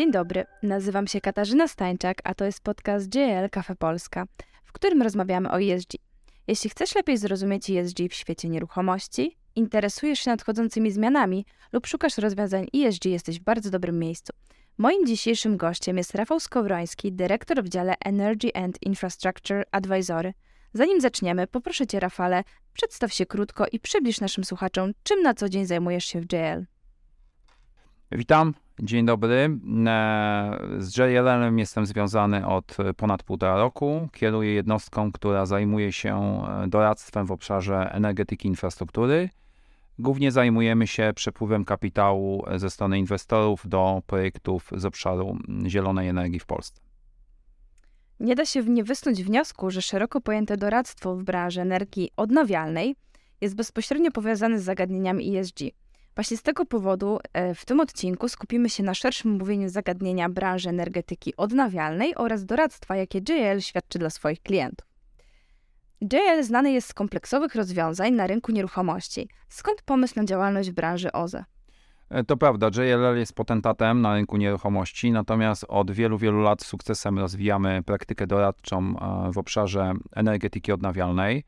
Dzień dobry, nazywam się Katarzyna Stańczak, a to jest podcast JL Cafe Polska, w którym rozmawiamy o ESG. Jeśli chcesz lepiej zrozumieć ESG w świecie nieruchomości, interesujesz się nadchodzącymi zmianami lub szukasz rozwiązań ESG, jesteś w bardzo dobrym miejscu. Moim dzisiejszym gościem jest Rafał Skowroński, dyrektor w dziale Energy and Infrastructure Advisory. Zanim zaczniemy, poproszę Cię, Rafale, przedstaw się krótko i przybliż naszym słuchaczom, czym na co dzień zajmujesz się w JL. Witam, dzień dobry. Z JLL-em jestem związany od ponad półtora roku. Kieruję jednostką, która zajmuje się e, doradztwem w obszarze energetyki i infrastruktury. Głównie zajmujemy się przepływem kapitału ze strony inwestorów do projektów z obszaru zielonej energii w Polsce. Nie da się nie wysnuć wniosku, że szeroko pojęte doradztwo w branży energii odnawialnej jest bezpośrednio powiązane z zagadnieniami ESG. Właśnie z tego powodu e, w tym odcinku skupimy się na szerszym omówieniu zagadnienia branży energetyki odnawialnej oraz doradztwa, jakie JL świadczy dla swoich klientów. JL znany jest z kompleksowych rozwiązań na rynku nieruchomości. Skąd pomysł na działalność w branży OZE? To prawda, JLL jest potentatem na rynku nieruchomości, natomiast od wielu, wielu lat sukcesem rozwijamy praktykę doradczą e, w obszarze energetyki odnawialnej.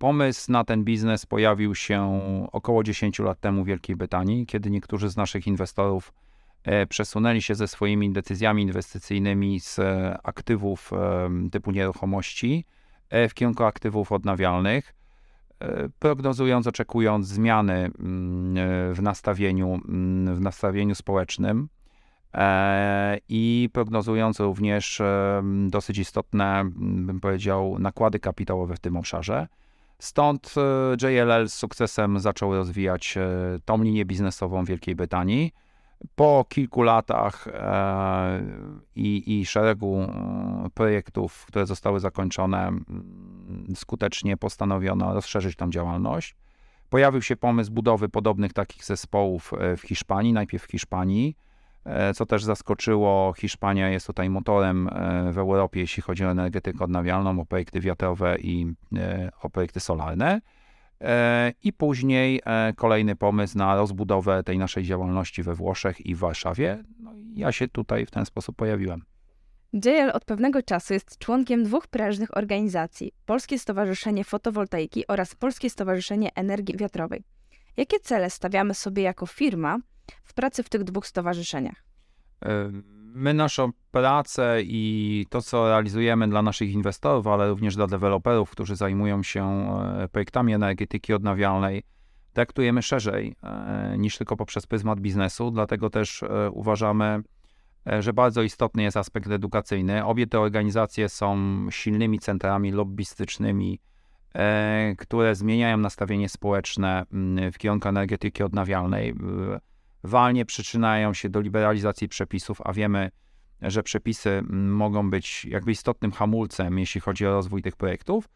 Pomysł na ten biznes pojawił się około 10 lat temu w Wielkiej Brytanii, kiedy niektórzy z naszych inwestorów e, przesunęli się ze swoimi decyzjami inwestycyjnymi z aktywów typu nieruchomości w kierunku aktywów odnawialnych. E, prognozując, oczekując zmiany mm, e, w nastawieniu, mm, w nastawieniu społecznym e, i prognozując również dosyć istotne, bym powiedział, nakłady kapitałowe w tym obszarze. Stąd JLL z sukcesem zaczął rozwijać tą linię biznesową Wielkiej Brytanii. Po kilku latach i, i szeregu projektów, które zostały zakończone, skutecznie postanowiono rozszerzyć tą działalność. Pojawił się pomysł budowy podobnych takich zespołów e, w Hiszpanii, najpierw w Hiszpanii, e, co też zaskoczyło. Hiszpania jest tutaj motorem e, w Europie, jeśli chodzi o energetykę odnawialną, o projekty wiatrowe i o projekty solarne. I później kolejny pomysł na rozbudowę tej naszej działalności we Włoszech i w Warszawie. No ja się tutaj w ten sposób pojawiłem. JL od pewnego czasu jest członkiem dwóch prężnych organizacji: Polskie Stowarzyszenie Fotowoltaiki oraz Polskie Stowarzyszenie Energii Wiatrowej. Jakie cele stawiamy sobie jako firma w pracy w tych dwóch stowarzyszeniach? My naszą pracę i to, co realizujemy dla naszych inwestorów, ale również dla deweloperów, którzy zajmują się e, projektami energetyki odnawialnej, traktujemy szerzej e, niż tylko poprzez pryzmat biznesu, dlatego też e, uważamy, E, że bardzo istotny jest aspekt edukacyjny. Obie te organizacje są silnymi centrami lobbystycznymi, e, które zmieniają nastawienie społeczne mm, w kierunku energetyki odnawialnej. Walnie przyczyniają się do liberalizacji przepisów, a wiemy, że przepisy mm, mogą być jakby istotnym hamulcem, jeśli chodzi o rozwój tych projektów.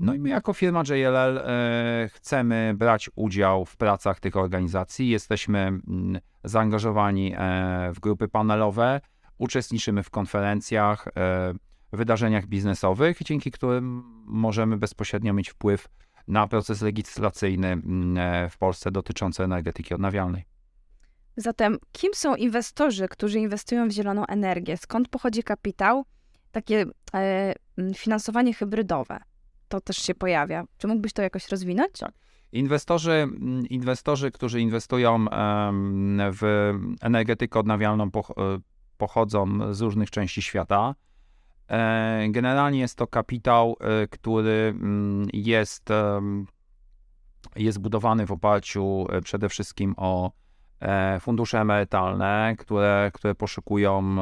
No i my jako firma JLL e, chcemy brać udział w pracach tych organizacji. Jesteśmy mm, zaangażowani e, w grupy panelowe, uczestniczymy w konferencjach, e, wydarzeniach biznesowych, dzięki którym możemy bezpośrednio mieć wpływ na proces legislacyjny mm, w Polsce dotyczący energetyki odnawialnej. Zatem, kim są inwestorzy, którzy inwestują w zieloną energię? Skąd pochodzi kapitał? Takie e, finansowanie hybrydowe to też się pojawia. Czy mógłbyś to jakoś rozwinąć? Tak. Inwestorzy, inwestorzy, którzy inwestują w energetykę odnawialną, e, pochodzą z różnych części świata. E, generalnie jest to kapitał, e, który jest, jest budowany w oparciu przede wszystkim o fundusze emerytalne, które, które poszukują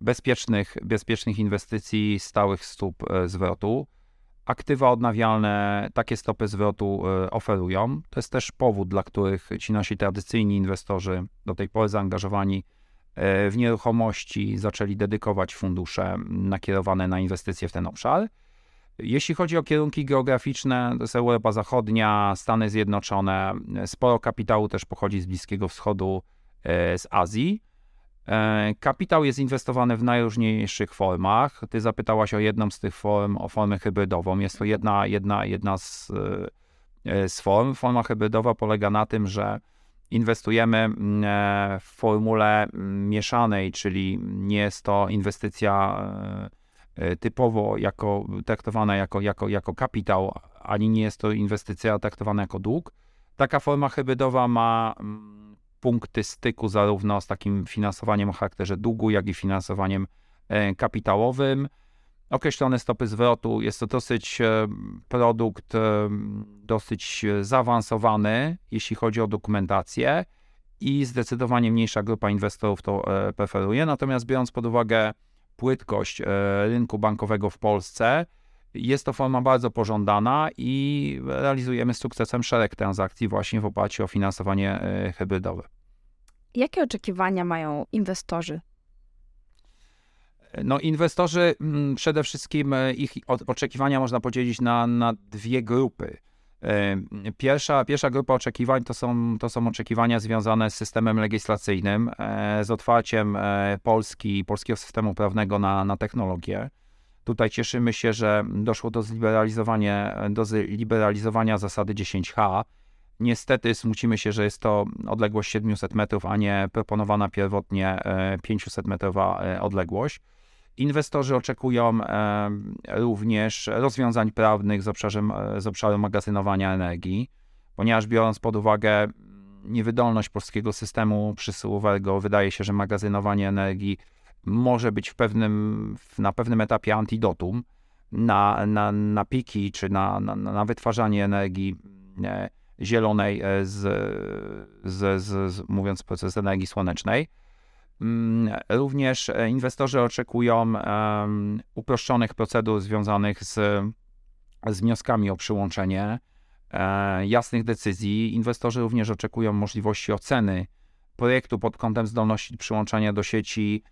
bezpiecznych, bezpiecznych inwestycji, stałych stóp zwrotu aktywa odnawialne takie stopy zwrotu e, oferują. To jest też powód, dla których ci nasi tradycyjni inwestorzy, do tej pory zaangażowani e, w nieruchomości, zaczęli dedykować fundusze nakierowane na inwestycje w ten obszar. Jeśli chodzi o kierunki geograficzne, to jest Europa Zachodnia, Stany Zjednoczone, sporo kapitału też pochodzi z Bliskiego Wschodu, e, z Azji. E, kapitał jest inwestowany w najróżniejszych formach. Ty zapytałaś o jedną z tych form, o formę hybrydową. Jest to jedna, jedna, jedna z, e, z form. Forma hybrydowa polega na tym, że inwestujemy w formule mieszanej, czyli nie jest to inwestycja typowo jako, traktowana jako, jako, jako kapitał, ani nie jest to inwestycja traktowana jako dług. Taka forma hybrydowa ma punkty styku zarówno z takim finansowaniem o charakterze długu, jak i finansowaniem e, kapitałowym. Określone stopy zwrotu. Jest to dosyć e, produkt e, dosyć zaawansowany, jeśli chodzi o dokumentację i zdecydowanie mniejsza grupa inwestorów to preferuje. Natomiast biorąc pod uwagę płytkość rynku bankowego w Polsce, jest to forma bardzo pożądana i realizujemy z sukcesem szereg transakcji właśnie w oparciu o finansowanie e, hybrydowe. Jakie oczekiwania mają inwestorzy? No, inwestorzy mm, przede wszystkim e, ich oczekiwania można podzielić na, na dwie grupy. E, pierwsza, pierwsza grupa oczekiwań to są, to są oczekiwania związane z systemem legislacyjnym, z otwarciem Polski, polskiego systemu prawnego na, na technologię. Tutaj cieszymy się, że doszło do zliberalizowania, do zliberalizowania zasady 10H. Niestety smucimy się, że jest to odległość 700 metrów, a nie proponowana pierwotnie 500-metrowa e, e, odległość. Inwestorzy oczekują również rozwiązań prawnych z, obszarem, z obszaru magazynowania energii, ponieważ biorąc pod uwagę niewydolność polskiego systemu przesyłowego, wydaje się, że magazynowanie energii może być w pewnym, na pewnym etapie antidotum na, na, na piki czy na, na, na wytwarzanie energii e, zielonej e, z, z, z, z, mówiąc proces energii słonecznej. Mm, również e, inwestorzy oczekują uproszczonych procedur związanych z, z wnioskami o przyłączenie, e, jasnych decyzji. Inwestorzy również oczekują możliwości oceny projektu pod kątem zdolności przyłączania do sieci,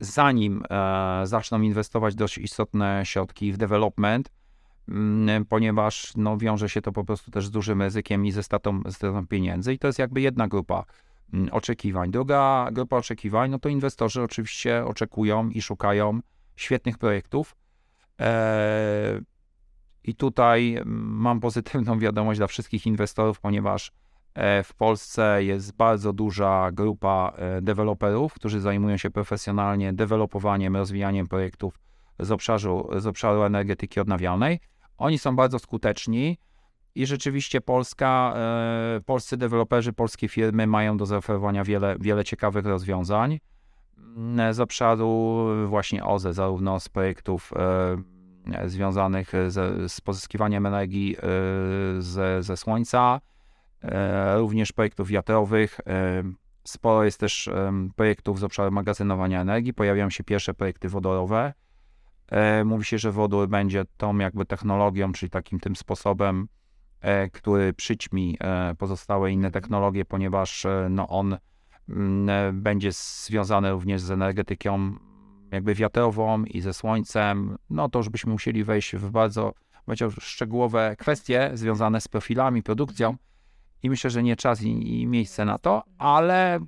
zanim e, zaczną inwestować dość istotne środki w development, mm, ponieważ no, wiąże się to po prostu też z dużym ryzykiem i ze statą, ze statą pieniędzy. I to jest jakby jedna grupa oczekiwań. Druga grupa oczekiwań, no to inwestorzy oczywiście oczekują i szukają świetnych projektów. E, I tutaj mm, mam pozytywną wiadomość dla wszystkich inwestorów, ponieważ E, w Polsce jest bardzo duża grupa e, deweloperów, którzy zajmują się profesjonalnie dewelopowaniem, rozwijaniem projektów z obszaru, z obszaru energetyki odnawialnej. Oni są bardzo skuteczni i rzeczywiście Polska, e, polscy deweloperzy, polskie firmy mają do zaoferowania wiele, wiele ciekawych rozwiązań mm, z obszaru właśnie OZE, zarówno z projektów związanych z, z pozyskiwaniem energii ze, ze słońca, E, również projektów wiatrowych. E, sporo jest też projektów z obszaru magazynowania energii. Pojawiają się pierwsze projekty wodorowe. E, mówi się, że wodór będzie tą jakby technologią, czyli takim tym sposobem, który przyćmi pozostałe inne technologie, ponieważ no on mm, będzie związany również z energetyką jakby wiatrową i ze słońcem. No to już byśmy musieli wejść w bardzo, bardzo szczegółowe kwestie związane z profilami, produkcją i myślę, że nie czas i, i miejsce na to, ale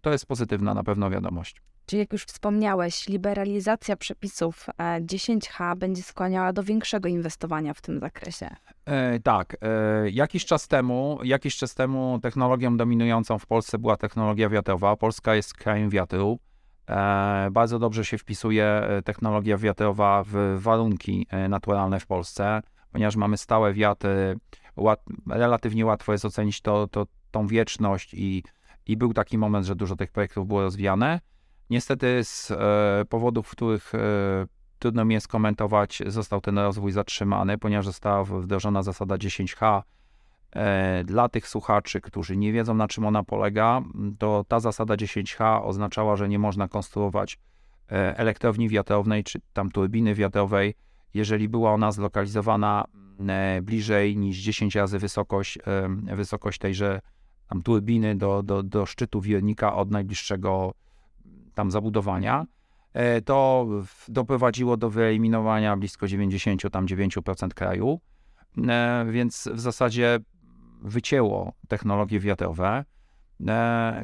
to jest pozytywna na pewno wiadomość. Czyli jak już wspomniałeś, liberalizacja przepisów 10H e, będzie skłaniała do większego inwestowania w tym zakresie. E, tak. E, jakiś czas temu, jakiś czas temu technologią dominującą w Polsce była technologia wiatrowa. Polska jest krajem wiatru. E, bardzo dobrze się wpisuje e, technologia wiatrowa w warunki e, naturalne w Polsce, ponieważ mamy stałe wiatry łat, relatywnie łatwo jest ocenić to, to, tą wieczność i, i był taki moment, że dużo tych projektów było rozwijane. Niestety z e, powodów, których e, trudno mi jest komentować, został ten rozwój zatrzymany, ponieważ została wdrożona zasada 10H. E, dla tych słuchaczy, którzy nie wiedzą na czym ona polega, to ta zasada 10H oznaczała, że nie można konstruować elektrowni wiatrownej czy tam turbiny wiatrowej, jeżeli była ona zlokalizowana bliżej niż 10 razy wysokość, wysokość tejże tam turbiny do, do, do szczytu wirnika od najbliższego tam zabudowania. E, to doprowadziło do wyeliminowania blisko 99% kraju, więc w zasadzie wycięło technologie wiatrowe.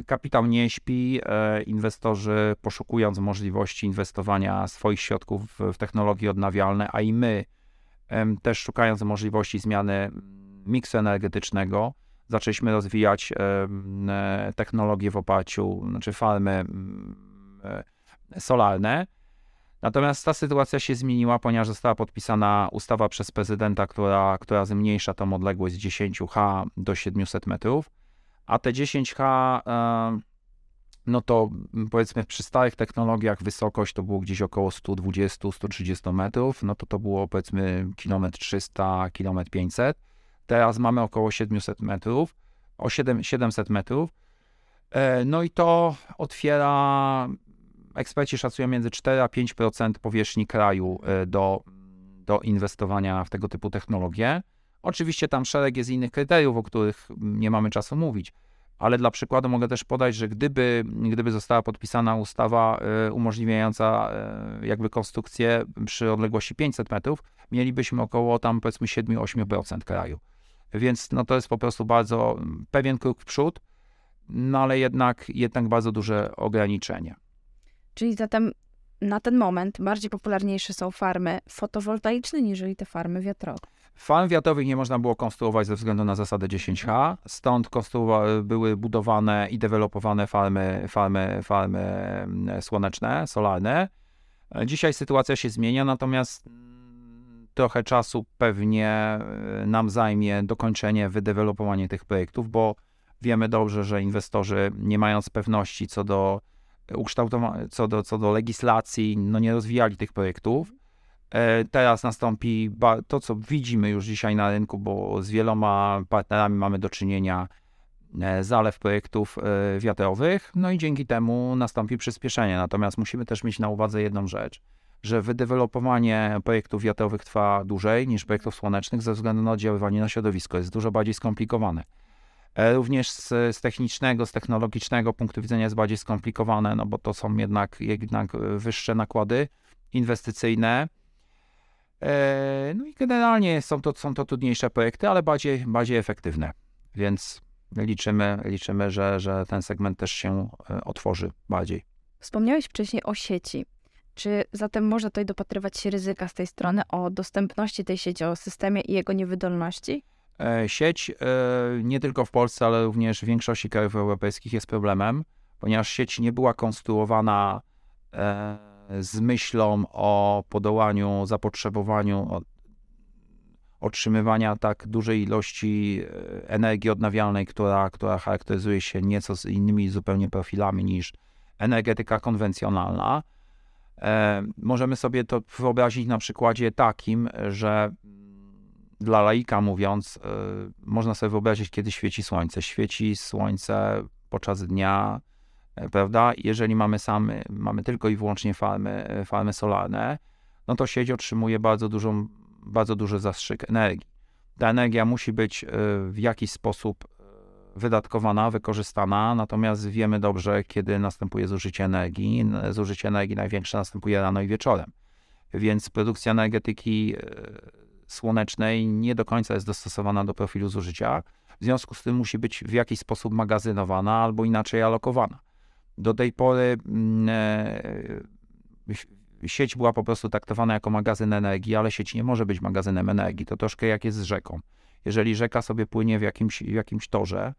Kapitał nie śpi, inwestorzy poszukując możliwości inwestowania swoich środków w technologie odnawialne, a i my też szukając możliwości zmiany miksu energetycznego, zaczęliśmy rozwijać technologie w oparciu, znaczy farmy solarne. Natomiast ta sytuacja się zmieniła, ponieważ została podpisana ustawa przez prezydenta, która, która zmniejsza tą odległość z 10H do 700 metrów, a te 10H, e, no to powiedzmy przy starych technologiach wysokość to było gdzieś około 120-130 metrów, no to to było powiedzmy kilometr 300, kilometr 500. Teraz mamy około 700 metrów, o 7, 700 metrów. E, no i to otwiera eksperci szacują między 4 a 5% powierzchni kraju e, do, do inwestowania w tego typu technologie. Oczywiście tam szereg jest innych kryteriów, o których nie mamy czasu mówić, ale dla przykładu mogę też podać, że gdyby, gdyby została podpisana ustawa e, umożliwiająca e, jakby konstrukcję przy odległości 500 metrów, mielibyśmy około tam powiedzmy 7-8% kraju. Więc no to jest po prostu bardzo pewien krok w przód, no ale jednak, jednak bardzo duże ograniczenie. Czyli zatem na ten moment bardziej popularniejsze są farmy fotowoltaiczne niż te farmy wiatrowe. Farm wiatrowych nie można było konstruować ze względu na zasadę 10H, stąd były budowane i dewelopowane farmy, farmy, farmy mm, słoneczne, solarne. Dzisiaj sytuacja się zmienia, natomiast mm, trochę czasu pewnie y, nam zajmie dokończenie, wydevelopowanie tych projektów, bo wiemy dobrze, że inwestorzy nie mając pewności co do ukształtowane, co do, co do legislacji, no nie rozwijali tych projektów. E, teraz nastąpi to, co widzimy już dzisiaj na rynku, bo z wieloma partnerami mamy do czynienia, e, zalew projektów e, wiatrowych, no i dzięki temu nastąpi przyspieszenie. Natomiast musimy też mieć na uwadze jedną rzecz, że wydevelopowanie projektów wiatrowych trwa dłużej niż projektów słonecznych ze względu na oddziaływanie na środowisko. Jest dużo bardziej skomplikowane. E, również z, z, technicznego, z technologicznego punktu widzenia jest bardziej skomplikowane, no bo to są jednak, jednak wyższe nakłady inwestycyjne. E, no i generalnie są to, są to trudniejsze projekty, ale bardziej, bardziej efektywne. Więc liczymy, liczymy że, że ten segment też się e, otworzy bardziej. Wspomniałeś wcześniej o sieci. Czy zatem można tutaj dopatrywać się ryzyka z tej strony o dostępności tej sieci, o systemie i jego niewydolności? E, sieć e, nie tylko w Polsce, ale również w większości krajów europejskich jest problemem, ponieważ sieć nie była konstruowana e, z myślą o podołaniu zapotrzebowaniu otrzymywania tak dużej ilości energii odnawialnej, która, która charakteryzuje się nieco z innymi zupełnie profilami niż energetyka konwencjonalna. Możemy sobie to wyobrazić na przykładzie takim, że dla laika mówiąc, y, można sobie wyobrazić, kiedy świeci słońce. Świeci słońce podczas dnia, e, prawda? Jeżeli mamy same, mamy tylko i wyłącznie farmy, e, farmy solarne, no to sieć otrzymuje bardzo dużą, bardzo duży zastrzyk energii. Ta energia musi być e, w jakiś sposób wydatkowana, wykorzystana, natomiast wiemy dobrze, kiedy następuje zużycie energii. Zużycie energii największe następuje rano i wieczorem. Więc produkcja energetyki słonecznej nie do końca jest dostosowana do profilu zużycia. W związku z tym musi być w jakiś sposób magazynowana albo inaczej alokowana. Do tej pory mm, e, sieć była po prostu traktowana jako magazyn energii, ale sieć nie może być magazynem energii. To troszkę jak jest z rzeką. Jeżeli rzeka sobie płynie w jakimś, w jakimś torze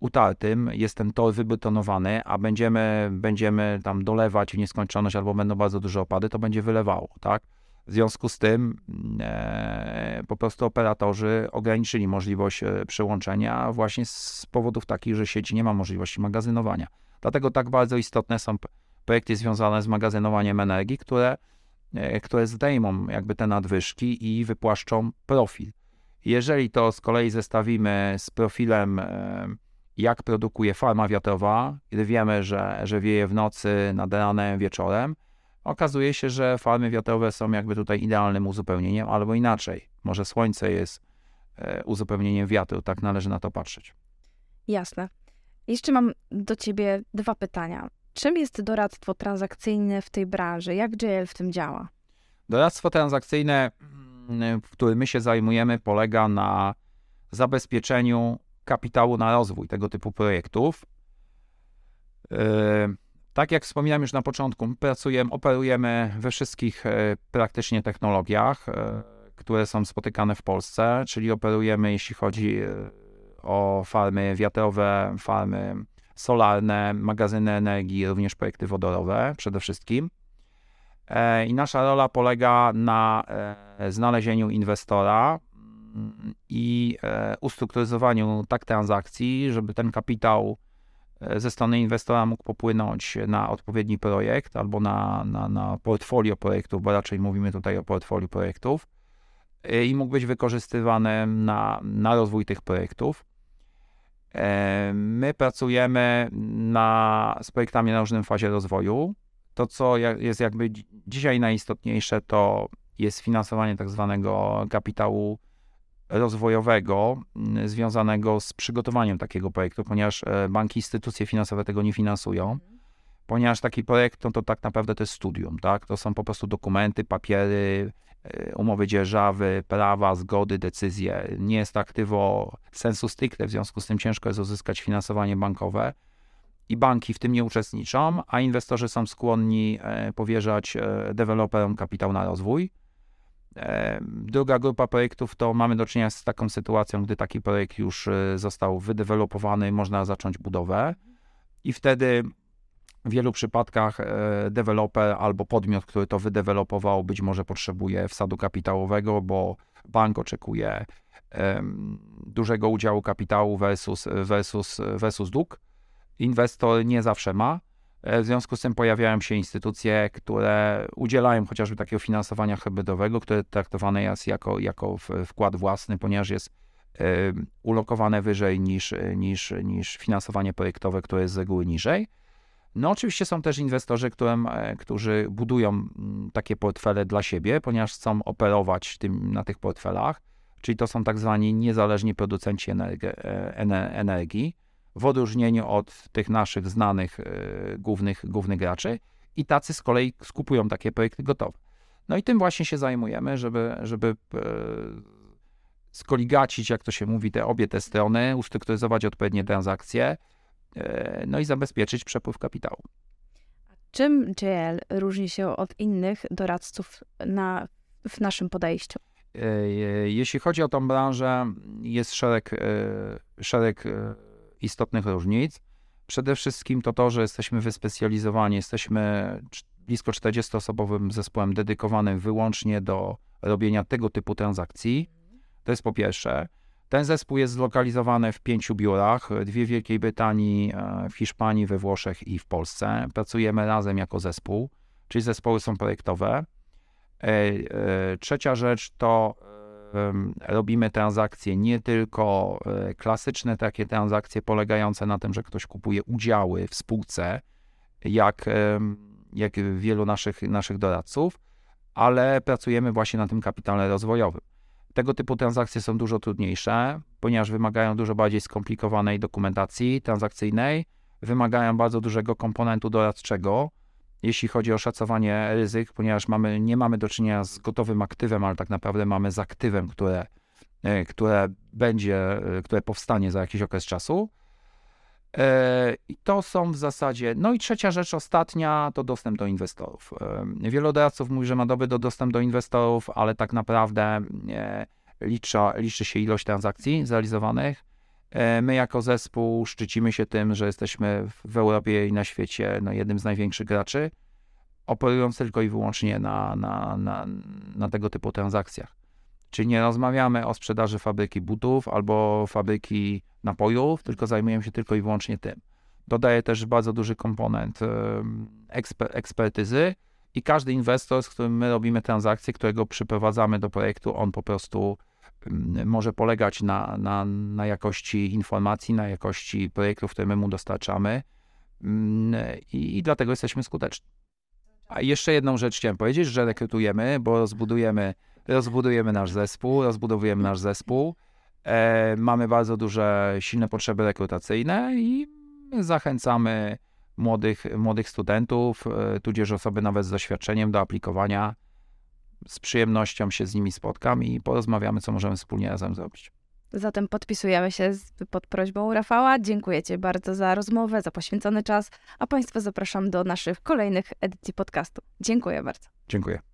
utartym, jest ten tor wybetonowany, a będziemy, będziemy tam dolewać w nieskończoność albo będą bardzo duże opady, to będzie wylewało, tak? W związku z tym e, po prostu operatorzy ograniczyli możliwość e, przełączenia właśnie z powodów takich, że sieć nie ma możliwości magazynowania. Dlatego tak bardzo istotne są projekty związane z magazynowaniem energii, które, e, które zdejmą jakby te nadwyżki i wypłaszczą profil. Jeżeli to z kolei zestawimy z profilem, e, jak produkuje farma wiatrowa, kiedy wiemy, że, że wieje w nocy, nad ranem, wieczorem, Okazuje się, że farmy wiatrowe są jakby tutaj idealnym uzupełnieniem, albo inaczej. Może słońce jest e, uzupełnieniem wiatru, tak należy na to patrzeć. Jasne. Jeszcze mam do ciebie dwa pytania. Czym jest doradztwo transakcyjne w tej branży? Jak JL w tym działa? Doradztwo transakcyjne, w którym my się zajmujemy, polega na zabezpieczeniu kapitału na rozwój tego typu projektów. Yy, tak jak wspominałem już na początku, pracujemy, operujemy we wszystkich e, praktycznie technologiach, e, które są spotykane w Polsce, czyli operujemy, jeśli chodzi e, o farmy wiatrowe, farmy solarne, magazyny energii, również projekty wodorowe przede wszystkim. I nasza rola polega na znalezieniu inwestora mm, i ustrukturyzowaniu tak transakcji, żeby ten kapitał ze strony inwestora mógł popłynąć na odpowiedni projekt albo na, na, na portfolio projektów, bo raczej mówimy tutaj o portfolio projektów i mógł być wykorzystywany na, na rozwój tych projektów. My pracujemy na, z projektami na różnym fazie rozwoju. To, co jest jakby dzisiaj najistotniejsze, to jest finansowanie tak zwanego kapitału rozwojowego mm, związanego z przygotowaniem takiego projektu, ponieważ e, banki, instytucje finansowe tego nie finansują. Ponieważ taki projekt no to tak naprawdę to jest studium, tak? To są po prostu dokumenty, papiery, e, umowy dzierżawy, prawa, zgody, decyzje. Nie jest to aktywo sensu stricte, w związku z tym ciężko jest uzyskać finansowanie bankowe i banki w tym nie uczestniczą, a inwestorzy są skłonni e, powierzać deweloperom kapitał na rozwój. Druga grupa projektów to mamy do czynienia z taką sytuacją, gdy taki projekt już e, został wydewelopowany, można zacząć budowę i wtedy w wielu przypadkach e, deweloper albo podmiot, który to wydevelopował, być może potrzebuje wsadu kapitałowego, bo bank oczekuje dużego udziału kapitału versus, versus, versus dług. Inwestor nie zawsze ma. E, w związku z tym pojawiają się instytucje, które udzielają chociażby takiego finansowania hybrydowego, które traktowane jest jako, jako wkład własny, ponieważ jest e, ulokowane wyżej niż, niż, niż finansowanie projektowe, które jest z reguły niżej. No oczywiście są też inwestorzy, którym, e, którzy budują mm, takie portfele dla siebie, ponieważ chcą operować tym, na tych portfelach, czyli to są tak zwani niezależni producenci energii w odróżnieniu od tych naszych znanych y, głównych, głównych graczy i tacy z kolei skupują takie projekty gotowe. No i tym właśnie się zajmujemy, żeby, żeby y, skoligacić, jak to się mówi, te obie te strony, ustrukturyzować odpowiednie transakcje, y, no i zabezpieczyć przepływ kapitału. Czym JL różni się od innych doradców na, w naszym podejściu? Jeśli chodzi o tą branżę, jest szereg, szereg istotnych różnic. Przede wszystkim to to, że jesteśmy wyspecjalizowani, jesteśmy blisko 40-osobowym zespołem dedykowanym wyłącznie do robienia tego typu transakcji. To jest po pierwsze. Ten zespół jest zlokalizowany w pięciu biurach, dwie w Wielkiej Brytanii, e, w Hiszpanii, we Włoszech i w Polsce. Pracujemy razem jako zespół, czyli zespoły są projektowe. E, e, trzecia rzecz to robimy transakcje nie tylko e, klasyczne takie transakcje polegające na tym, że ktoś kupuje udziały w spółce, jak, jak wielu naszych, naszych doradców, ale pracujemy właśnie na tym kapitale rozwojowym. Tego typu transakcje są dużo trudniejsze, ponieważ wymagają dużo bardziej skomplikowanej dokumentacji transakcyjnej, wymagają bardzo dużego komponentu doradczego, jeśli chodzi o szacowanie ryzyk, ponieważ mamy, nie mamy do czynienia z gotowym aktywem, ale tak naprawdę mamy z aktywem, które, e, które będzie, e, które powstanie za jakiś okres czasu. E, I to są w zasadzie. No i trzecia rzecz, ostatnia, to dostęp do inwestorów. Wielu doradców mówi, że ma dobry do dostęp do inwestorów, ale tak naprawdę liczy, liczy się ilość transakcji zrealizowanych. E, my jako zespół szczycimy się tym, że jesteśmy w Europie i na świecie no, jednym z największych graczy, operując tylko i wyłącznie na, na, na, na tego typu transakcjach. Czyli nie rozmawiamy o sprzedaży fabryki butów albo fabryki napojów, tylko zajmujemy się tylko i wyłącznie tym. Dodaje też bardzo duży komponent eksper ekspertyzy i każdy inwestor, z którym my robimy transakcję, którego przyprowadzamy do projektu, on po prostu może polegać na, na, na jakości informacji, na jakości projektów, które my mu dostarczamy i, i dlatego jesteśmy skuteczni. A jeszcze jedną rzecz chciałem powiedzieć, że rekrutujemy, bo rozbudujemy, rozbudujemy nasz zespół, rozbudowujemy nasz zespół. E, mamy bardzo duże, silne potrzeby rekrutacyjne i zachęcamy młodych, młodych studentów, e, tudzież osoby nawet z doświadczeniem do aplikowania z przyjemnością się z nimi spotkam i porozmawiamy, co możemy wspólnie razem zrobić. Zatem podpisujemy się pod prośbą Rafała. Dziękuję Ci bardzo za rozmowę, za poświęcony czas, a Państwa zapraszam do naszych kolejnych edycji podcastu. Dziękuję bardzo. Dziękuję.